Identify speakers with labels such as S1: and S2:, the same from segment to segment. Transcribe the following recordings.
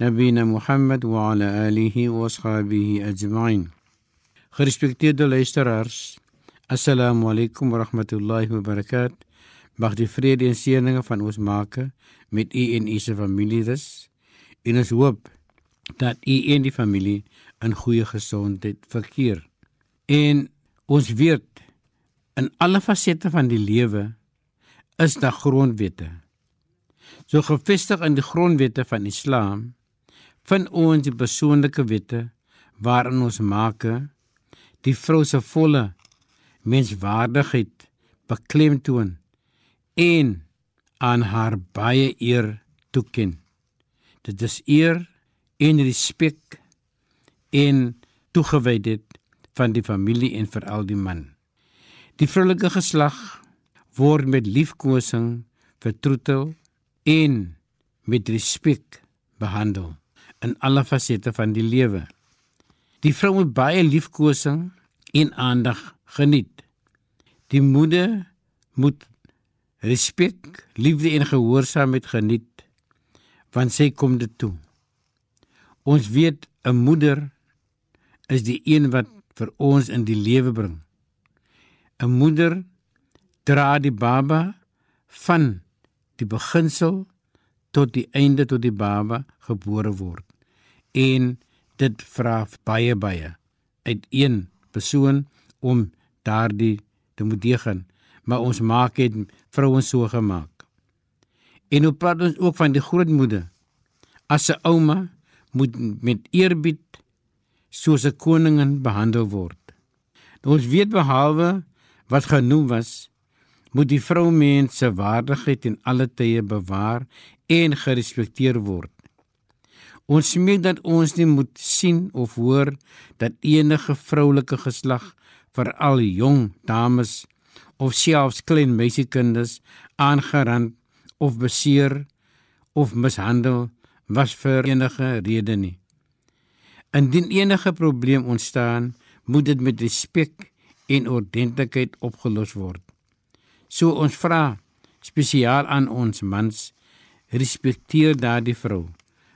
S1: نabina Mohammed wa ala alihi wa ashabihi ajma'in. Gerespekteerde luisteraars, assalamu alaykum wa rahmatullahi wa barakat. Mag die vrede en seëninge van ons Maker met u en u se families en ons hoop dat u en die familie in goeie gesondheid verkeer. En ons weet in alle fasette van die lewe is daar grondwette. So gevestig in die grondwette van Islam vind ons die persoonlike wette waarin ons Maker die vrou se volle menswaardigheid beklemtoon en aan haar baie eer toeken. Dit is eer en respek en toegewydheid van die familie en veral die man. Die vroulike geslag word met liefkosing vertroetel en met respek behandel in alle fasette van die lewe. Die vrou moet baie liefkosing en aandag geniet. Die moeder moet respek, liefde en gehoorsaamheid geniet want sy kom dit toe. Ons weet 'n moeder is die een wat vir ons in die lewe bring. 'n Moeder dra die baba van die beginsel tot die einde tot die baba gebore word. En dit vra baie baie uit een persoon om daardie te moet degen, maar ons maak dit vrouens so gemaak. En op praat ons ook van die grootmoeder. As 'n ouma moet met eerbied soos 'n koningin behandel word. Ons weet behalwe wat genoem was, moet die vrou mens se waardigheid in alle tye bewaar en gerespekteer word. Ons smeek dat ons nie moet sien of hoor dat enige vroulike geslag, veral jong dames of selfs klein meisiekinders aangerand of beseer of mishandel was vir enige rede nie. Indien enige probleem ontstaan, moet dit met respek en ordentlikheid opgelos word. So ons vra spesiaal aan ons mans, respekteer daardie vrou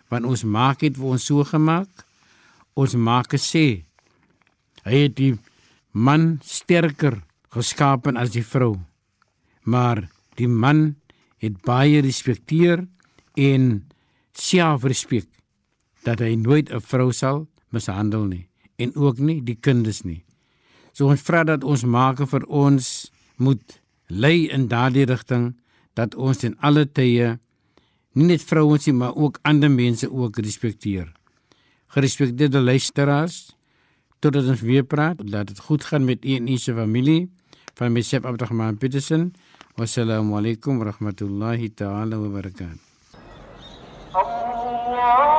S1: want ons maak dit vir ons so gemaak. Ons maak sê hy het die man sterker geskapen as die vrou. Maar die man het baie respekteer en selfrespek dat hy nooit 'n vrou sal mishandel nie en ook nie die kinders nie. So ons vra dat ons maak vir ons moet lei in daardie rigting dat ons in alle tye nie net vrouens nie, maar ook ander mense ook respekteer. Gerespekteerde luisteraars, totdat ons weer praat, laat dit goed gaan met u en u se familie. Van myself Abdurrahman Petersen. Wassalamu alaykum wa rahmatullahi ta'ala wa barakatuh.
S2: Allah